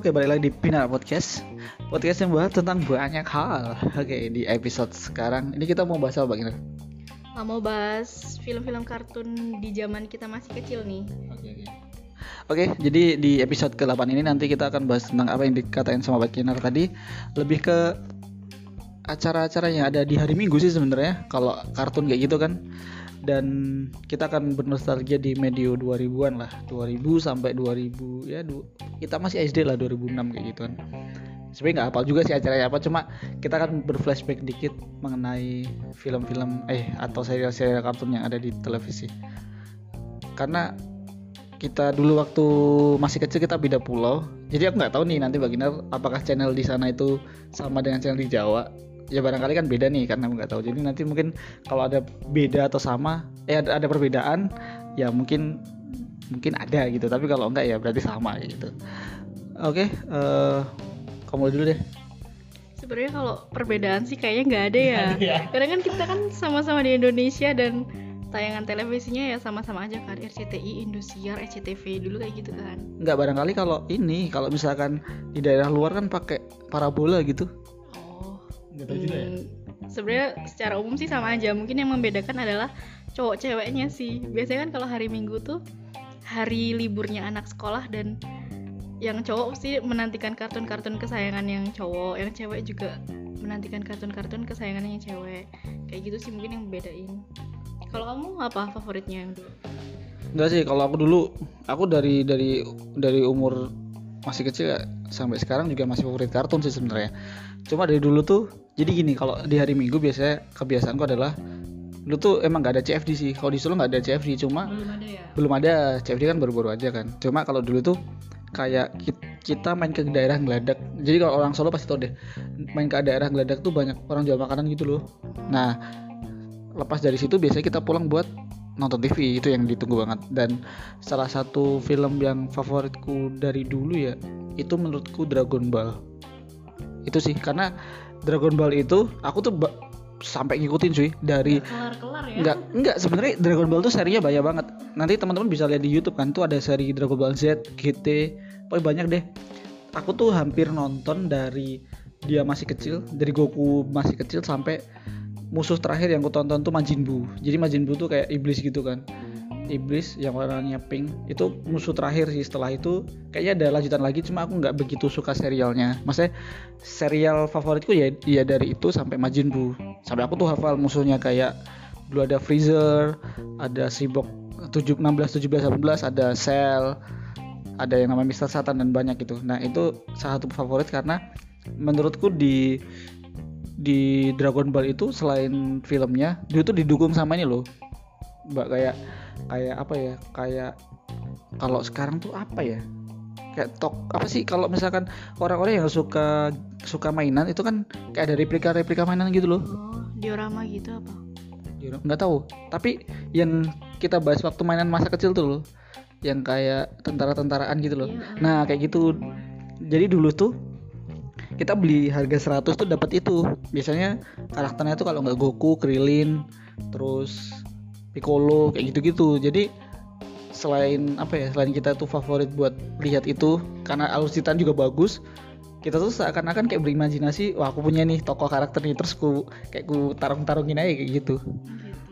Oke, balik lagi di Pinar Podcast. Podcast yang bahas tentang banyak hal. Oke, di episode sekarang ini kita mau bahas apa, Bang? Nggak mau bahas film-film kartun di zaman kita masih kecil nih. Oke, oke. Oke, jadi di episode ke-8 ini nanti kita akan bahas tentang apa yang dikatain sama Pak Kinar tadi, lebih ke acara-acara yang ada di hari Minggu sih sebenarnya. Kalau kartun kayak gitu kan. Dan kita akan bernostalgia di medio 2000-an lah, 2000 sampai 2000 ya du- kita masih SD lah 2006 kayak gitu kan. Sebenarnya nggak hafal juga sih acaranya apa, cuma kita akan berflashback dikit mengenai film-film eh atau serial-serial kartun yang ada di televisi. Karena kita dulu waktu masih kecil kita beda pulau jadi aku nggak tahu nih nanti bagian apakah channel di sana itu sama dengan channel di Jawa ya barangkali kan beda nih karena nggak tahu. Jadi nanti mungkin kalau ada beda atau sama eh ada, ada perbedaan ya mungkin mungkin ada gitu. Tapi kalau enggak ya berarti sama gitu. Oke eh kamu dulu deh. Sebenarnya kalau perbedaan sih kayaknya nggak ada ya. Karena kan kita kan sama-sama di Indonesia dan tayangan televisinya ya sama-sama aja kan. RCTI, Indosiar, SCTV dulu kayak gitu kan. nggak barangkali kalau ini kalau misalkan di daerah luar kan pakai parabola gitu Nggak Hmm, Sebenarnya secara umum sih sama aja. Mungkin yang membedakan adalah cowok ceweknya sih. Biasanya kan kalau hari Minggu tuh hari liburnya anak sekolah dan yang cowok sih menantikan kartun-kartun kesayangan yang cowok, yang cewek juga menantikan kartun-kartun kesayangan yang cewek. Kayak gitu sih mungkin yang bedain. Kalau kamu apa favoritnya yang dulu? Enggak sih, kalau aku dulu, aku dari dari dari umur masih kecil ya, sampai sekarang juga masih favorit kartun sih sebenarnya. Cuma dari dulu tuh, jadi gini, kalau di hari Minggu biasanya kebiasaanku adalah dulu tuh emang gak ada CFD sih. Kalau di Solo nggak ada CFD, cuma Belum ada ya? belum ada CFD kan baru-baru aja kan. Cuma kalau dulu tuh kayak ki- kita main ke daerah ngeladak. Jadi kalau orang Solo pasti tau deh, main ke daerah ngeladak tuh banyak orang jual makanan gitu loh. Nah, lepas dari situ biasanya kita pulang buat nonton TV itu yang ditunggu banget dan salah satu film yang favoritku dari dulu ya itu menurutku Dragon Ball itu sih karena Dragon Ball itu aku tuh sampai ngikutin cuy dari Kelar-kelar ya? Enggak, enggak sebenarnya Dragon Ball tuh serinya banyak banget. Nanti teman-teman bisa lihat di YouTube kan tuh ada seri Dragon Ball Z, GT, pokoknya banyak deh. Aku tuh hampir nonton dari dia masih kecil, dari Goku masih kecil sampai musuh terakhir yang aku tonton tuh Majin Buu. Jadi Majin Buu tuh kayak iblis gitu kan. Iblis yang warnanya pink. Itu musuh terakhir sih setelah itu. Kayaknya ada lanjutan lagi cuma aku nggak begitu suka serialnya. Maksudnya serial favoritku ya ya dari itu sampai Majin Buu. Sampai aku tuh hafal musuhnya kayak dulu ada Freezer ada Cyborg 7, 16 17 18 ada Cell ada yang namanya Mister Satan dan banyak gitu. Nah itu salah satu favorit karena menurutku di di Dragon Ball itu selain filmnya dia tuh didukung sama ini loh mbak kayak kayak apa ya kayak kalau sekarang tuh apa ya? Kayak tok apa sih kalau misalkan orang-orang yang suka suka mainan itu kan kayak ada replika-replika mainan gitu loh. Oh, diorama gitu apa? nggak tahu. Tapi yang kita bahas waktu mainan masa kecil tuh loh yang kayak tentara-tentaraan gitu loh. Iya. nah kayak gitu. Jadi dulu tuh kita beli harga 100 tuh dapat itu. Biasanya karakternya tuh kalau nggak Goku Krillin terus Piccolo kayak gitu-gitu. Jadi selain apa ya selain kita tuh favorit buat lihat itu karena alusitan juga bagus kita tuh seakan-akan kayak berimajinasi wah aku punya nih tokoh karakter nih terus ku kayak ku tarung-tarungin aja kayak gitu.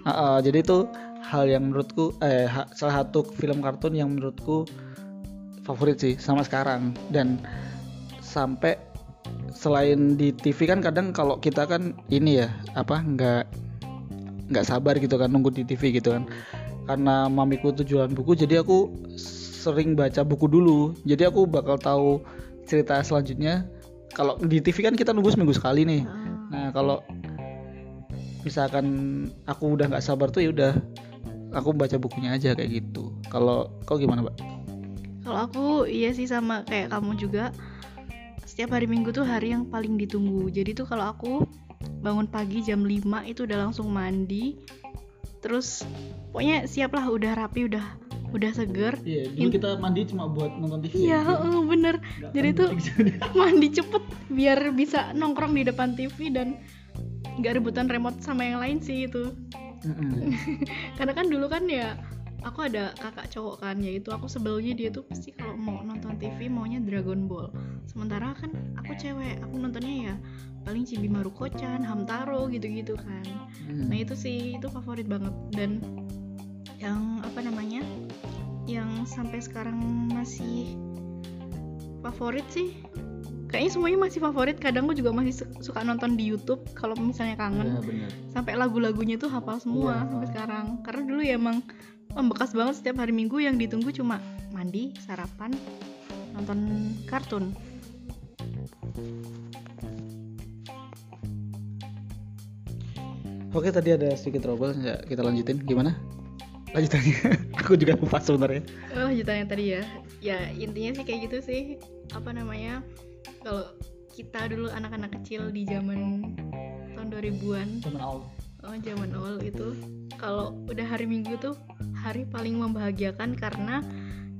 Heeh, jadi itu hal yang menurutku eh ha- salah satu film kartun yang menurutku favorit sih sama sekarang. Dan sampai selain di TV kan kadang kalau kita kan ini ya apa nggak nggak sabar gitu kan nunggu di TV gitu kan karena mamiku tuh jualan buku jadi aku sering baca buku dulu jadi aku bakal tahu cerita selanjutnya kalau di TV kan kita nunggu seminggu sekali nih Ah. Nah kalau misalkan aku udah nggak sabar tuh ya udah aku baca bukunya aja kayak gitu. Kalau kau gimana, Mbak? Kalau aku iya sih sama kayak kamu juga. Setiap hari Minggu tuh hari yang paling ditunggu. Jadi tuh kalau aku bangun pagi jam 5 itu udah langsung mandi. Terus pokoknya siap lah udah rapi, udah udah seger. Iya, dulu kita mandi cuma buat nonton TV. Iya, heeh, bener. Jadi tuh mandi cepet biar bisa nongkrong di depan TV dan nggak rebutan remote sama yang lain sih itu. Karena kan dulu kan ya aku ada kakak cowok kan yaitu aku sebelnya dia tuh pasti kalau mau nonton TV maunya Dragon Ball sementara kan aku cewek aku nontonnya ya paling Chibi Maruko-chan, Hamtaro gitu-gitu kan Hmm. nah itu sih itu favorit banget dan yang apa namanya yang sampai sekarang masih favorit sih kayaknya semuanya masih favorit kadang aku juga masih su- suka nonton di YouTube kalau misalnya kangen Iya, benar. sampai lagu-lagunya tuh hafal semua Iya. sampai sekarang karena dulu ya emang membekas banget setiap hari minggu yang ditunggu cuma mandi sarapan nonton kartun Oke tadi ada sedikit trouble ya kita lanjutin. Gimana? Lanjutannya. Aku juga lupa sebenarnya. oh lanjutannya tadi ya. Ya intinya sih kayak gitu sih. Apa namanya? Kalau kita dulu anak-anak kecil di zaman tahun 2000-an Teman awal. oh zaman awal itu. Kalau udah hari minggu tuh hari paling membahagiakan karena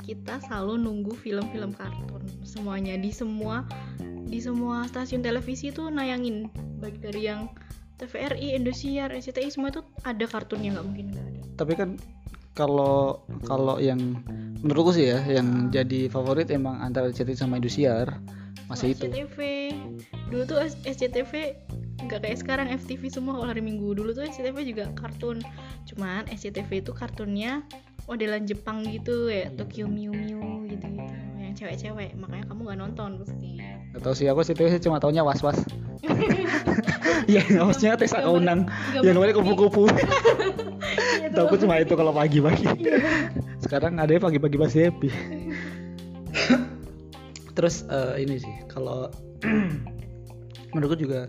kita selalu nunggu film-film kartun. Semuanya di semua di semua stasiun televisi tuh nayangin. Baik dari yang TVRI, Indosiar, SCTI semua itu ada kartunnya nggak mungkin nggak ada. Tapi kan kalau kalau yang menurutku sih ya yang jadi favorit emang antara CT sama Indosiar masih itu. SCTV dulu tuh SCTV nggak kayak sekarang FTV semua kalau hari Minggu dulu tuh SCTV juga kartun cuman SCTV itu kartunnya modelan Jepang gitu ya Tokyo Mew Mew gitu gitu yang cewek-cewek makanya kamu nggak nonton pasti Gak tau sih aku CT cuma taunya was was. Iya maksudnya Tessa Kaunang Gambar yang kupi. kupu-kupu. Iya, Tahu cuma itu kalau pagi-pagi. Sekarang ada yang pagi-pagi masih happy. Terus eh, ini sih kalau menurutku juga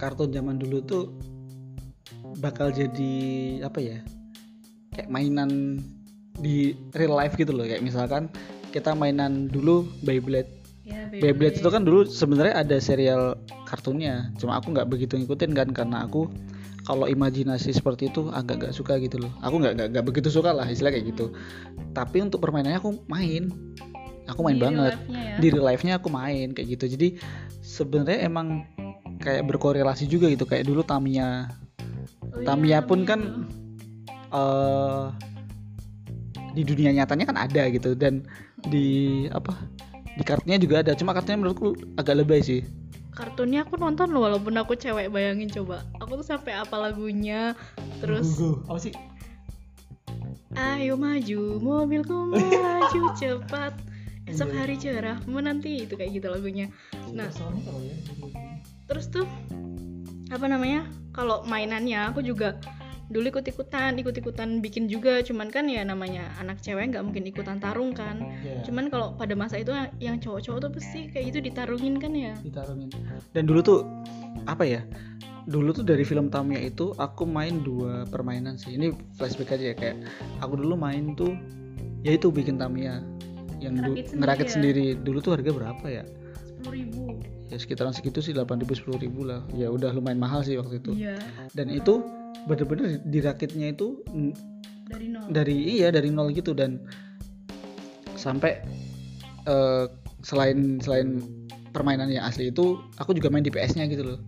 kartun zaman dulu tuh bakal jadi apa ya? Kayak mainan di real life gitu loh kayak misalkan kita mainan dulu Beyblade ya, Beyblade itu kan dulu sebenarnya ada serial kartunnya. Cuma aku nggak begitu ngikutin kan karena aku kalau imajinasi seperti itu agak gak suka gitu loh. Aku nggak nggak nggak begitu suka lah istilah kayak gitu. Tapi untuk permainannya aku main. Aku main Di banget. ya. di real life-nya aku main kayak gitu. Jadi sebenarnya emang kayak berkorelasi juga gitu. Kayak dulu Tamiya. Oh iya, Tamiya pun Tamiya kan eh di dunia nyatanya kan ada gitu. Dan di apa di kartunya juga ada cuma kartunya menurutku agak lebay sih kartunnya aku nonton loh walaupun aku cewek bayangin coba aku tuh sampai apa lagunya terus apa sih Ayo maju, mobilku melaju cepat. Esok hari cerah menanti itu kayak gitu lagunya. Nah, terus tuh apa namanya? Kalau mainannya aku juga dulu ikut-ikutan, ikut-ikutan bikin juga. Cuman kan ya namanya anak cewek nggak mungkin ikutan tarung kan. Cuman kalau pada masa itu yang cowok-cowok tuh pasti kayak gitu ditarungin kan ya. ditarungin dan dulu tuh apa ya dulu tuh dari film Tamiya itu aku main dua permainan sih ini flashback aja ya kayak aku dulu main tuh ya itu bikin Tamiya yang Ngerakit sendiri ngerakit ya? sendiri dulu tuh harga berapa ya Sepuluh ribu. ya sekitaran segitu sih 8 ribu 10 ribu lah ya udah lumayan mahal sih waktu itu Iya. dan itu bener-bener dirakitnya itu Dari nol. dari iya dari nol gitu dan sampai eh, selain selain permainan yang asli itu aku juga main di PS-nya gitu loh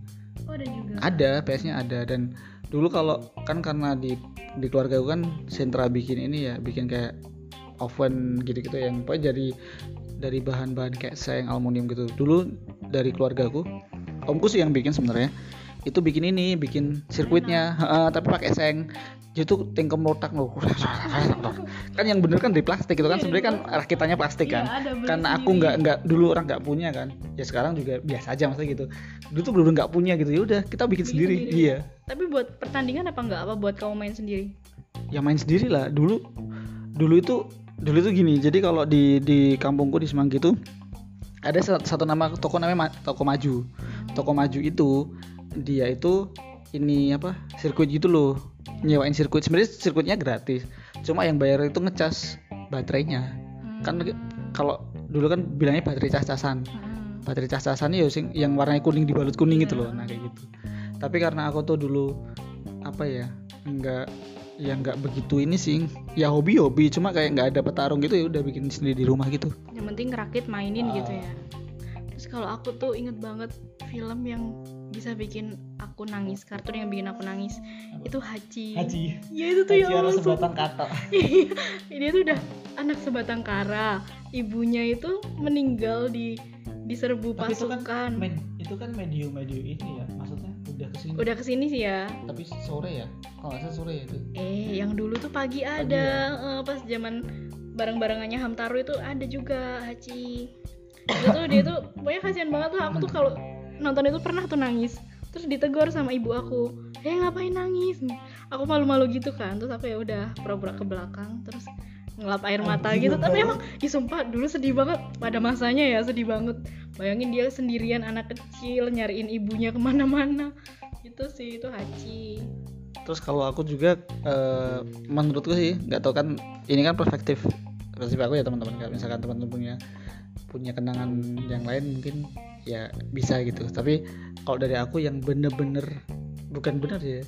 Oh ada juga. ada PS-nya ada dan dulu kalau kan karena di di keluarga gue kan sentra bikin ini ya bikin kayak oven gitu-gitu yang pokoknya dari dari bahan-bahan kayak seng aluminium gitu dulu dari keluargaku omku sih yang bikin sebenarnya itu bikin ini bikin sirkuitnya. Heeh, tapi pakai seng. Tuh tingkem rotak loh. Kan yang bener kan dari plastik gitu kan. Sebenarnya kan rakitannya plastik kan. Iya, beli karena aku nggak nggak dulu orang nggak punya kan. Ya sekarang juga biasa aja maksudnya gitu. Dulu tuh belum nggak punya gitu. Ya udah kita bikin, Bikin sendiri. sendiri. iya. Tapi buat pertandingan apa enggak? Apa buat kamu main sendiri? ya main sendiri lah. Dulu dulu itu dulu itu gini. Jadi kalau di di kampungku di Semanggi itu ada satu, satu nama toko namanya Ma- toko maju. Toko maju itu dia itu ini apa sirkuit gitu loh. Nyewain sirkuit. Sebenarnya sirkuitnya gratis. Cuma yang bayar itu ngecas baterainya. Kan kalau dulu kan bilangnya baterai cas-casan. Hmm. baterai cas-casan ya sing yang warnanya kuning dibalut kuning gitu loh. Nah kayak gitu. Tapi karena aku tuh dulu apa ya nggak ya nggak begitu ini sih. Ya hobi hobi cuma kayak nggak ada petarung gitu ya udah bikin sendiri di rumah gitu. Yang penting ngerakit mainin Ah. gitu ya. Terus kalau aku tuh inget banget film yang bisa bikin aku nangis kartun yang bikin aku nangis. Apa? itu Haji. Haji? Ya itu tuh ya Allah, sebatang kata. Iya, dia tuh udah anak sebatang kara. Ibunya itu meninggal di diserbu Tapi itu kan pasukan. med- itu kan medium medium ini ya maksudnya udah ke sini udah ke sini sih ya. Tapi sore ya? Kalau nggak salah sore ya itu. Eh yang dulu tuh pagi Pagi ada. ya? eh, pas zaman barang-barangannya Hamtaro itu ada juga Haji. Itu tuh dia tuh pokoknya kasihan banget lah. Aku tuh kalau nonton itu pernah tuh nangis. Terus ditegur sama ibu aku eh ngapain nangis? Aku malu-malu gitu kan terus aku ya udah pura-pura ke belakang terus ngelap air mata gitu. Tapi emang sumpah dulu sedih banget pada masanya ya sedih banget. Bayangin dia sendirian anak kecil nyariin ibunya ke mana-mana. Itu sih itu Haji. Terus kalau aku juga eh, menurutku sih nggak tahu kan ini kan perspektif perspektif aku ya teman-teman. Kalau misalkan teman-teman punya punya kenangan yang lain mungkin ya bisa gitu. Tapi kalau dari aku yang bener-bener bukan bener ya.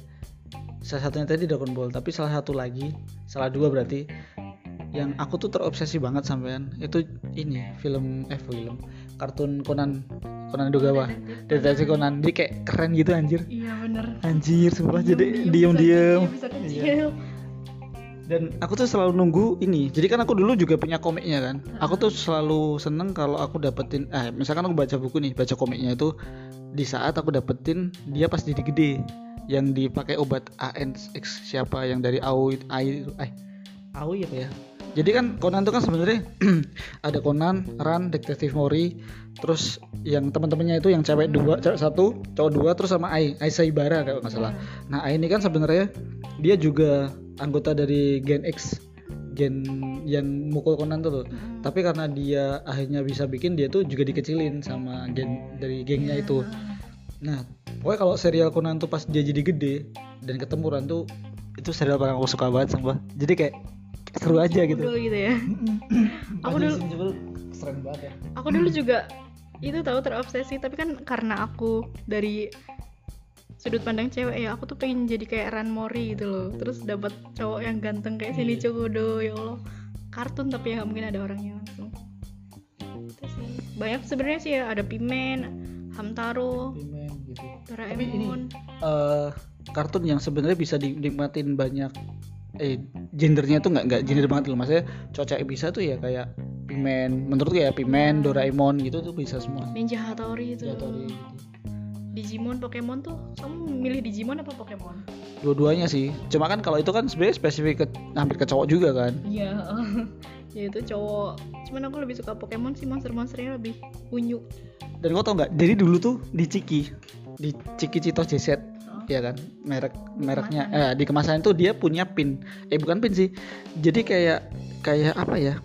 Salah satunya tadi Dragon Ball tapi salah satu lagi salah dua berarti yang aku tuh terobsesi banget sampean itu ini film eh film kartun Conan Conan Dogawa deteksi Conan. Dia kayak keren gitu anjir. Iya bener. Anjir sumpah jadi Diem-diem diem-diem. bisa kecil, bisa Iya. Dan aku tuh selalu nunggu ini. Jadi kan aku dulu juga punya komiknya kan. Aku tuh selalu seneng kalau aku dapetin eh misalkan aku baca buku nih baca komiknya itu di saat aku dapetin dia pas jadi gede. Yang dipakai obat ANX siapa yang dari AOI AI eh. AOI apa ya? Jadi kan Conan tuh kan sebenarnya ada Conan, Ran, Detektif Mori, terus yang teman-temannya itu yang cewek dua, cewek satu, cowok dua, terus sama Ai, Ai Saibara kalau nggak salah. Nah Ai ini kan sebenarnya dia juga anggota dari Gen X, gen yang mukul Conan tuh loh. Mm. Tapi karena dia akhirnya bisa bikin dia tuh juga dikecilin sama gen dari gengnya itu. Nah pokoknya kalau serial Conan tuh pas dia jadi gede dan ketemu Ran tuh itu serial paling aku suka banget sumpah. Jadi kayak seru aja gitu. Dulu gitu ya Aku dulu- dulu keren banget ya. aku dulu juga itu tahu terobsesi tapi kan karena aku dari sudut pandang cewek ya aku tuh pengen jadi kayak Ran Mori gitu loh. Terus dapat cowok yang ganteng kayak Sini Iya. Cokodo ya Allah. Kartun tapi ya nggak mungkin ada orangnya langsung. Itu sih. Banyak sebenarnya sih ya ada Pimen Hamtaro Pimen gitu. Doraemon eh kartun yang sebenarnya bisa dinikmatin banyak eh gendernya tuh nggak nggak gender banget loh. Maksudnya cocok bisa tuh ya kayak Pimen menurutku ya Pimen Doraemon gitu tuh bisa semua. Ninja Hattori itu. Yatori gitu. Digimon Pokemon tuh? Kamu milih Digimon apa Pokemon? Dua-duanya sih. Cuma kan kalau itu kan sebenarnya spesifik ke, hampir ke cowok juga kan. Iya, ya itu cowok. Cuman aku lebih suka Pokemon sih monster-monsternya lebih unyu. dan kau tau nggak? Jadi dulu tuh di Ciki di Ciki Citos JZ Oh. ya kan? Merek mereknya eh, di kemasan itu dia punya pin. Eh bukan pin sih. Jadi kayak kayak apa ya?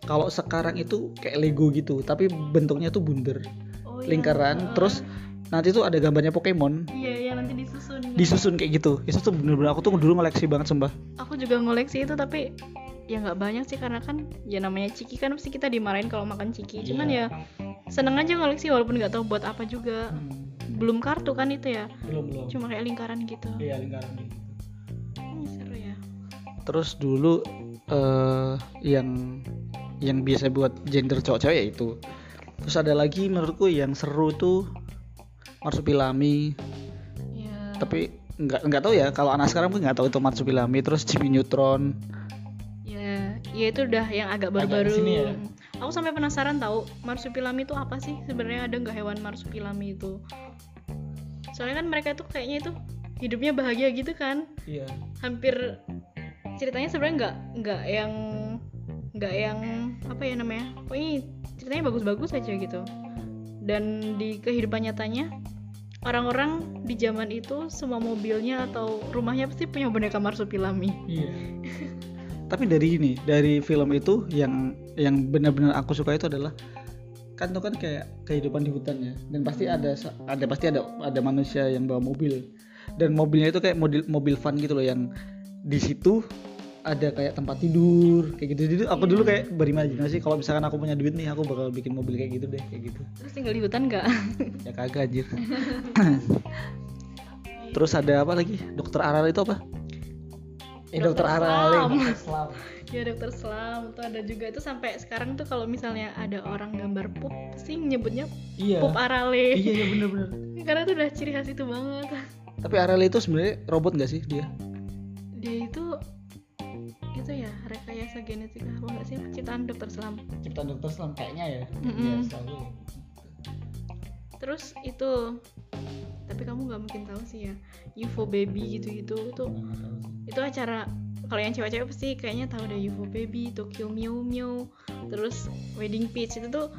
Kalau sekarang itu kayak Lego gitu tapi bentuknya tuh bundar Oh, iya. lingkaran Heeh. terus nanti tuh ada gambarnya Pokemon Iya, iya nanti disusun. disusun kayak gitu itu tuh bener-bener aku tuh dulu ngoleksi banget sumpah Aku juga ngoleksi itu tapi ya nggak banyak sih karena kan ya namanya ciki kan pasti kita dimarahin kalau makan ciki. Cuman Iya. ya seneng aja ngoleksi walaupun nggak tahu buat apa juga. Belum kartu kan itu ya. belum belum Cuma kayak lingkaran gitu. iya lingkaran gitu Hmm, seru ya. terus dulu eh yang yang biasa buat gender cowok cewek ya itu terus ada lagi menurutku yang seru tuh Marsupilami Ya. tapi nggak nggak tahu ya kalau anak sekarang mungkin nggak tahu itu Marsupilami terus Jimmy Neutron Ya, ya itu udah yang agak baru-baru. ya? Aku sampai penasaran tahu marsupilami itu apa sih? Sebenarnya ada nggak hewan marsupilami itu? Soalnya kan mereka tuh kayaknya itu hidupnya bahagia gitu kan? iya Hampir ceritanya sebenarnya nggak nggak yang nggak yang apa ya namanya? Pokoknya ceritanya bagus-bagus aja gitu. Dan di kehidupan nyatanya orang-orang di zaman itu semua mobilnya atau rumahnya pasti punya boneka marsupilami. iya. Tapi dari ini dari film itu yang yang benar-benar aku suka itu adalah kan itu kan kayak kehidupan di hutan ya dan pasti ada ada pasti ada ada manusia yang bawa mobil. Dan mobilnya itu kayak mobil mobil van gitu loh yang di situ ada kayak tempat tidur kayak gitu jadi aku dulu kayak berimajinasi kalau misalkan aku punya duit nih aku bakal bikin mobil kayak gitu deh kayak gitu Terus tinggal di hutan nggak? ya kagak anjir terus ada apa lagi dokter Aral itu apa eh dokter, Dokter Aral Slam. Dokter Slam. Ya dokter Slam tuh ada juga itu sampai sekarang tuh kalau misalnya ada orang gambar pup sih nyebutnya iya pup arale. iya iya bener-bener karena itu udah ciri khas itu banget Tapi Ariel itu sebenarnya robot nggak sih dia? dia itu itu ya rekayasa genetika. Apa nggak sih? Ciptaan dokter selam. Ciptaan dokter selam kayaknya ya. Iya, selalu. terus itu tapi kamu nggak mungkin tahu sih ya UFO baby gitu gitu itu acara kalau yang cewek-cewek pasti kayaknya tahu deh UFO baby Tokyo Mew Mew terus Wedding Peach itu tuh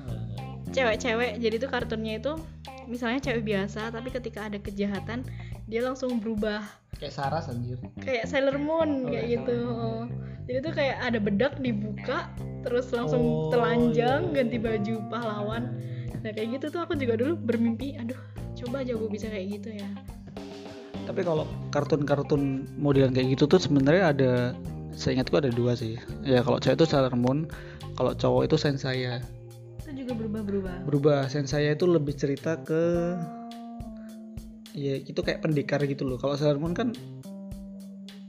cewek-cewek jadi tuh kartunnya itu misalnya cewek biasa tapi ketika ada kejahatan dia langsung berubah. Kayak Saras anjir. kayak Sailor Moon Oh, kayak gitu. Moon. Jadi tuh kayak ada bedak dibuka terus langsung Oh, telanjang iya. ganti baju pahlawan nah kayak gitu tuh aku juga dulu bermimpi aduh coba aja gue bisa kayak gitu ya Tapi kalau kartun-kartun modelan kayak gitu tuh sebenarnya ada seingatku ada dua sih. Ya kalau cewek itu Sailor Moon, kalau cowok itu Sensaya. itu juga berubah-berubah Berubah Sensaya itu lebih cerita ke ya itu kayak pendekar gitu loh. Kalau Sailor Moon kan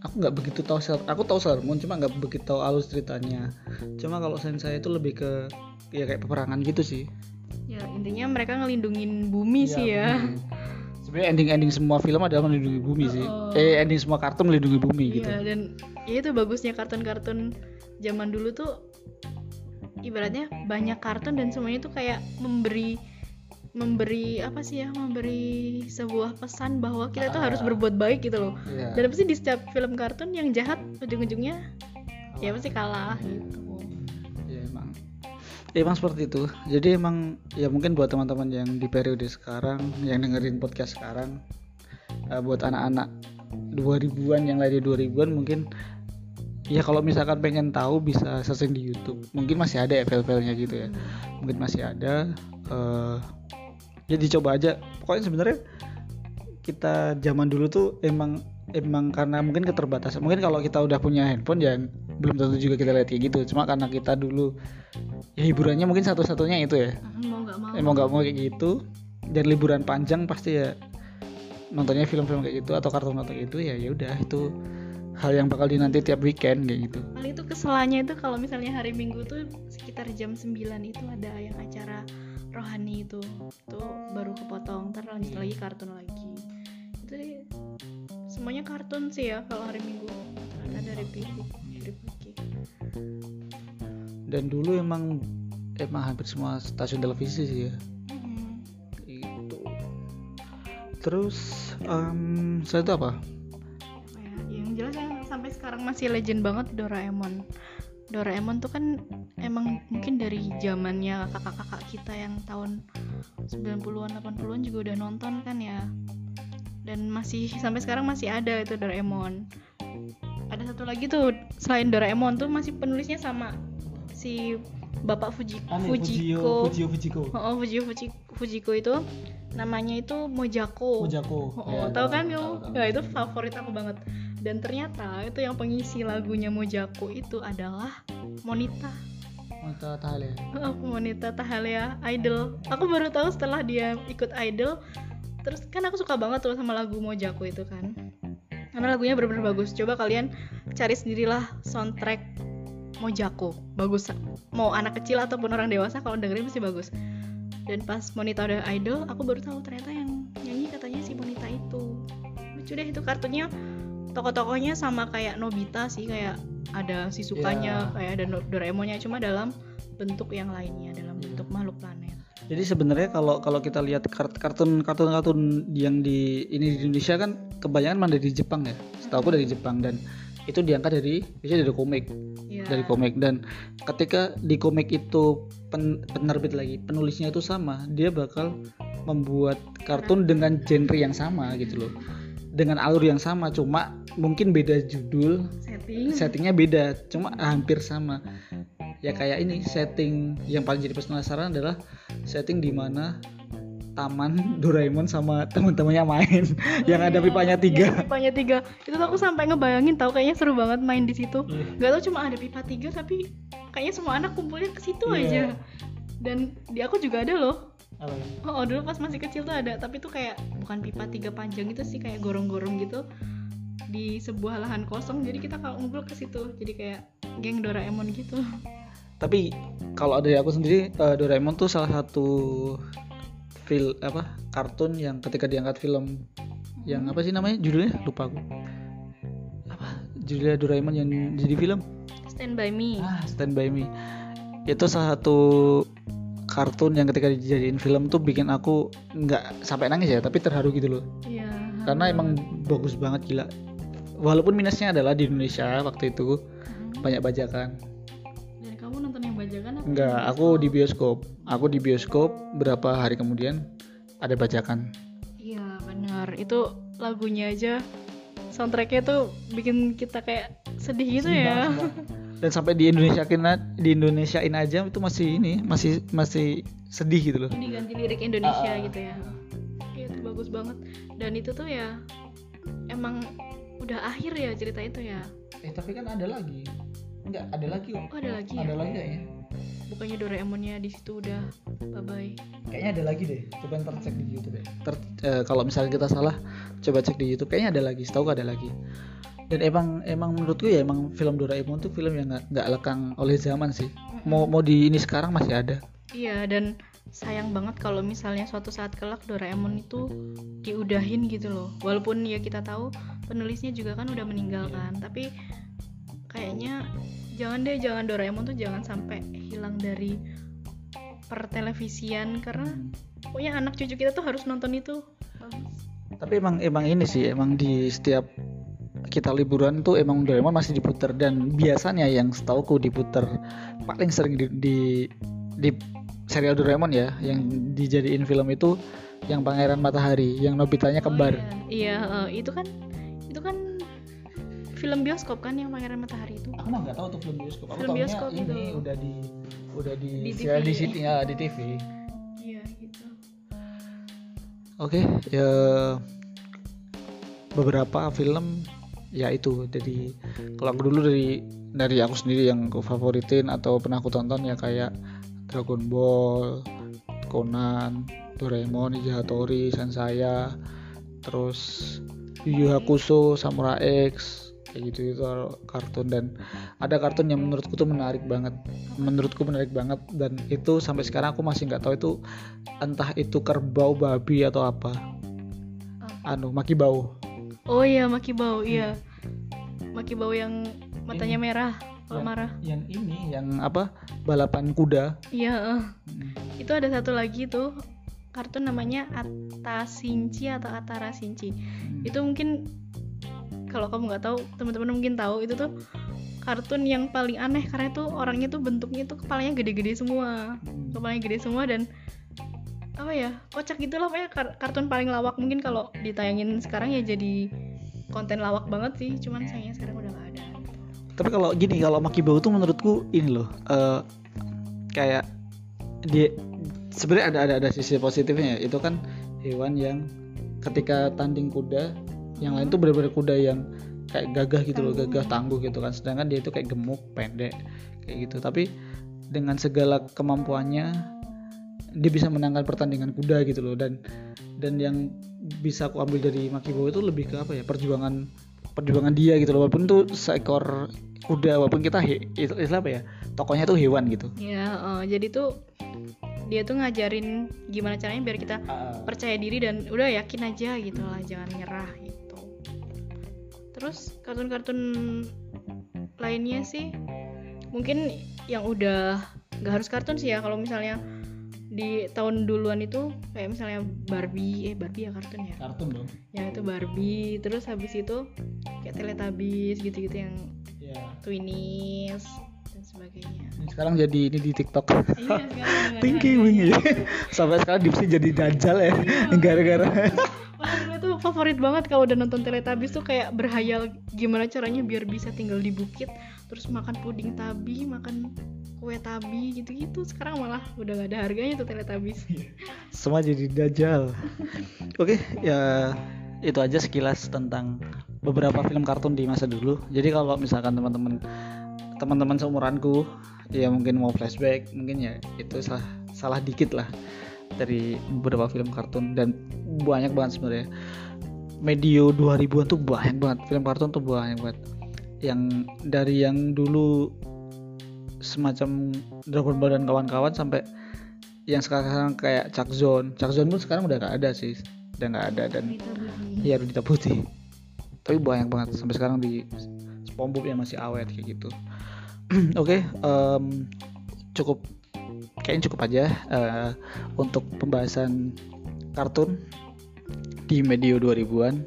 aku nggak begitu tahu Sailor- aku tahu Sailor Moon cuma nggak begitu tahu alus ceritanya. Cuma kalau Sensaya itu lebih ke ya kayak peperangan gitu sih. ya intinya mereka ngelindungin bumi sih ya bumi. Sebenarnya ending-ending semua film adalah melindungi bumi sih. Oh. Eh ending semua kartun melindungi bumi gitu. Iya dan ya itu bagusnya kartun-kartun zaman dulu tuh ibaratnya banyak kartun dan semuanya tuh kayak memberi memberi apa sih ya memberi sebuah pesan bahwa kita tuh harus Ah. berbuat baik gitu loh. Iya. dan pasti di setiap film kartun yang jahat ujung-ujungnya ya pasti kalah. gitu. Ya emang. Ya emang seperti itu. Jadi emang ya mungkin buat teman-teman yang di periode sekarang yang dengerin podcast sekarang eh, buat anak-anak 2000-an yang lahir 2000-an mungkin ya kalau misalkan pengen tahu bisa searching di YouTube. Mungkin masih ada ya file-filenya gitu ya. Mungkin masih ada eh ya dicoba aja. Pokoknya sebenarnya kita zaman dulu tuh emang emang karena mungkin keterbatasan. Mungkin kalau kita udah punya handphone ya belum tentu juga kita lihat kayak gitu. Cuma karena kita dulu ya hiburannya mungkin satu-satunya itu ya. Mau nggak mau. Emang nggak mau kayak gitu. Dan liburan panjang pasti ya nontonnya film-film kayak gitu atau kartun-kartun gitu ya ya udah. Itu hal yang bakal dinanti tiap weekend kayak gitu. Paling itu keselannya itu kalau misalnya hari minggu tuh sekitar jam 9 itu ada yang acara rohani itu tuh baru kepotong ntar lanjut lagi kartun lagi. Itu deh, semuanya kartun sih ya kalau hari minggu. Ada dari pagi dari pagi dan dulu emang emang hampir semua stasiun televisi sih ya. Mm. itu. Terus em saya itu apa ya, yang jelas yang sampai sekarang masih legend banget Doraemon Doraemon tuh kan emang mungkin dari zamannya kakak-kakak kita yang tahun 90-an 80-an juga udah nonton kan ya. Dan masih sampai sekarang masih ada itu Doraemon. Ada satu lagi tuh selain Doraemon tuh masih penulisnya sama si Bapak Fuji, Fujiko. Fujio Fujiko. Oh, oh, Fujio Fuji- Fujiko itu namanya itu Mojako. Fujako Oh, tahu kan kamu? Ya itu favorit aku banget. Dan ternyata itu yang pengisi lagunya Mojako itu adalah Monita. Mata Tale Oh, Monita Tahalea Idol. Aku baru tahu setelah dia ikut Idol. Terus kan aku suka banget tuh sama lagu Mojako itu kan. Karena lagunya benar-benar bagus. Coba kalian cari sendirilah soundtrack Mojako. Bagus. Mau anak kecil ataupun orang dewasa kalau dengerin pasti bagus. Dan pas Monita udah idol, aku baru tahu ternyata yang nyanyi katanya si Monita itu. Lucu deh itu kartunya tokoh-tokohnya sama kayak Nobita sih kayak ada si sukanya Iya. kayak ada Doraemonnya cuma dalam bentuk yang lainnya dalam bentuk makhluk planet. Jadi sebenarnya kalau kalau kita lihat kart- kartun kartun kartun yang di ini di Indonesia kan kebanyakan mana dari Jepang ya. Setahu aku dari Jepang dan itu diangkat dari biasanya dari komik Iya. dari komik dan ketika di komik itu pen- penerbit lagi penulisnya itu sama dia bakal membuat kartun dengan genre yang sama gitu loh dengan alur yang sama cuma mungkin beda judul setting. settingnya beda cuma hampir sama ya kayak ini setting yang paling jadi penasaran adalah setting di mana taman Doraemon sama teman-temannya main yang ada pipanya tiga Iya, pipanya tiga. Itu tuh aku sampai ngebayangin tahu kayaknya seru banget main di situ. Iya. Gak tau cuma ada pipa tiga tapi kayaknya semua anak kumpulnya ke situ Iya. aja. Dan di aku juga ada loh. Ya? Oh, oh, dulu pas masih kecil tuh ada, tapi tuh kayak bukan pipa tiga panjang itu sih kayak gorong-gorong gitu di sebuah lahan kosong. Jadi kita kalau ngumpul ke situ, jadi kayak geng Doraemon gitu. tapi kalau dari aku sendiri eh, Doraemon tuh salah satu fil apa kartun yang ketika diangkat film. Yang apa sih namanya? Judulnya? Lupa aku. Apa? Judulnya Doraemon yang jadi film? Stand by me. ah Stand by Me. Itu salah satu kartun yang ketika dijadiin film tuh bikin aku nggak sampai nangis ya tapi terharu gitu loh. Iya. karena emang bagus banget gila walaupun minusnya adalah di Indonesia waktu itu Hmm. banyak bajakan Dan kamu nonton yang bajakan apa? enggak aku di bioskop aku di bioskop berapa hari kemudian ada bajakan Iya benar. Itu lagunya aja soundtracknya tuh bikin kita kayak sedih gitu ya. dan sampai di Indonesia di Indonesiain aja itu masih ini masih masih sedih gitu loh Diganti lirik Indonesia ah. gitu ya. Itu bagus banget. Dan itu tuh ya emang udah akhir ya cerita itu ya. eh tapi kan ada lagi. Enggak ada lagi kok Oh ada lagi ada ya. lagi kayaknya Bukannya Doraemonnya di situ udah bye bye. kayaknya ada lagi deh. Coba ntar cek di YouTube ya. Ntar, eh, kalau misalnya kita salah coba cek di YouTube. Kayaknya ada lagi setahu ada lagi. Dan emang emang menurutku ya emang film Doraemon tuh film yang nggak lekang oleh zaman sih. Mau mau di ini sekarang masih ada. Iya dan sayang banget kalau misalnya suatu saat kelak Doraemon itu diudahin gitu loh. Walaupun ya kita tahu penulisnya juga kan udah meninggal kan, tapi kayaknya jangan deh jangan Doraemon tuh jangan sampai hilang dari pertelevisian karena pokoknya anak cucu kita tuh harus nonton itu. Tapi emang emang ini sih emang di setiap kita liburan tuh emang Doraemon masih diputer dan biasanya yang setauku diputer paling sering di di, di serial Doraemon ya yang dijadiin film itu yang Pangeran Matahari yang Nobitanya kembar Oh, iya, Iya, eh, itu kan itu kan film bioskop kan yang Pangeran Matahari itu. aku mah nggak tahu tuh film bioskop aku Film bioskop ini itu. udah di udah di Di TV. di sini ya di TV Iya gitu. oke ya beberapa film ya itu jadi kalau aku dulu dari dari aku sendiri yang aku favoritin atau pernah aku tonton ya kayak Dragon Ball Conan Doraemon Ninja Hattori Sansaya terus Yu Yu Hakusho Samurai X kayak gitu itu kartun. Dan ada kartun yang menurutku tuh menarik banget menurutku menarik banget. Dan itu sampai sekarang aku masih nggak tahu itu entah itu kerbau babi atau apa. Anu maki bau. Oh iya Maki Bau iya. Maki Bau yang matanya merah kalau Yang- marah. yang ini yang apa balapan kuda Iya. Hmm. Itu ada satu lagi tuh kartun namanya Atasinci atau Atara Sinci. Hmm. Itu mungkin kalau kamu nggak tahu teman-teman mungkin tahu itu tuh kartun yang paling aneh karena itu orangnya tuh bentuknya tuh kepalanya gede-gede semua kepalanya gede semua dan apa ya kocak gitu lah pokoknya kar- kartun paling lawak mungkin kalau ditayangin sekarang ya jadi konten lawak banget sih cuman sayangnya sekarang tapi kalau gini kalau maki bau tuh menurutku ini loh eh, kayak dia sebenarnya ada ada ada sisi positifnya ya. itu kan hewan yang ketika tanding kuda yang lain tuh benar-benar kuda yang kayak gagah gitu loh gagah tangguh. gitu kan. Sedangkan dia itu kayak gemuk pendek kayak gitu. Tapi dengan segala kemampuannya dia bisa menangkan pertandingan kuda gitu loh. Dan dan yang bisa aku ambil dari Makibo itu lebih ke apa ya perjuangan perjuangan dia gitu loh. Walaupun tuh seekor kuda walaupun kita he, itu istilah apa ya tokonya tuh hewan gitu. Ya eh, jadi tuh dia tuh ngajarin gimana caranya biar kita percaya diri dan udah yakin aja gitu lah jangan nyerah gitu. Terus kartun-kartun lainnya sih mungkin yang udah nggak harus kartun sih ya kalau misalnya di tahun duluan itu kayak misalnya Barbie eh Barbie ya kartun ya? Kartun dong. Yang itu Barbie terus habis itu kayak Teletubbies gitu-gitu yang ya Twinnies dan sebagainya. Sekarang jadi ini di TikTok. Iya Thinking ada. wingi sampai sekarang Dipsy jadi dajal ya gara-gara. Wah, dulu tuh favorit banget kalau udah nonton Teletubbies tuh kayak berhayal gimana caranya biar bisa tinggal di bukit terus makan puding tabi, makan kue tabi gitu-gitu. Sekarang malah udah gak ada harganya tuh Teletubbies. semua jadi dajal oke ya itu aja sekilas tentang beberapa film kartun di masa dulu. Jadi kalau misalkan teman-teman teman-teman seumuranku ya mungkin mau flashback mungkin ya itu salah salah dikit lah dari beberapa film kartun dan banyak banget sebenarnya. Medio 2000-an tuh banyak banget film kartun tuh banyak banget. Yang dari yang dulu semacam Dragon Ball dan kawan-kawan sampai yang sekarang kayak Chuck Zone. Chuck Zone pun sekarang udah gak ada sih udah nggak ada dan ya Rudita Putih tapi banyak banget sampai sekarang di SpongeBob yang masih awet kayak gitu. Oke em, cukup kayaknya cukup aja eh, untuk pembahasan kartun di medio 2000-an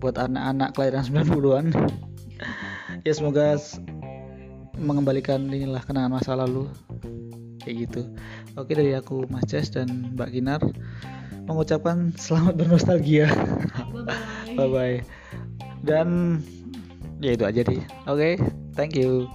buat anak-anak kelahiran 90-an ya semoga mengembalikan inilah kenangan masa lalu kayak gitu. Oke dari aku Mas Ces dan Mbak Kinar mengucapkan selamat bernostalgia. Bye-bye. bye bye dan ya itu aja deh. Oke thank you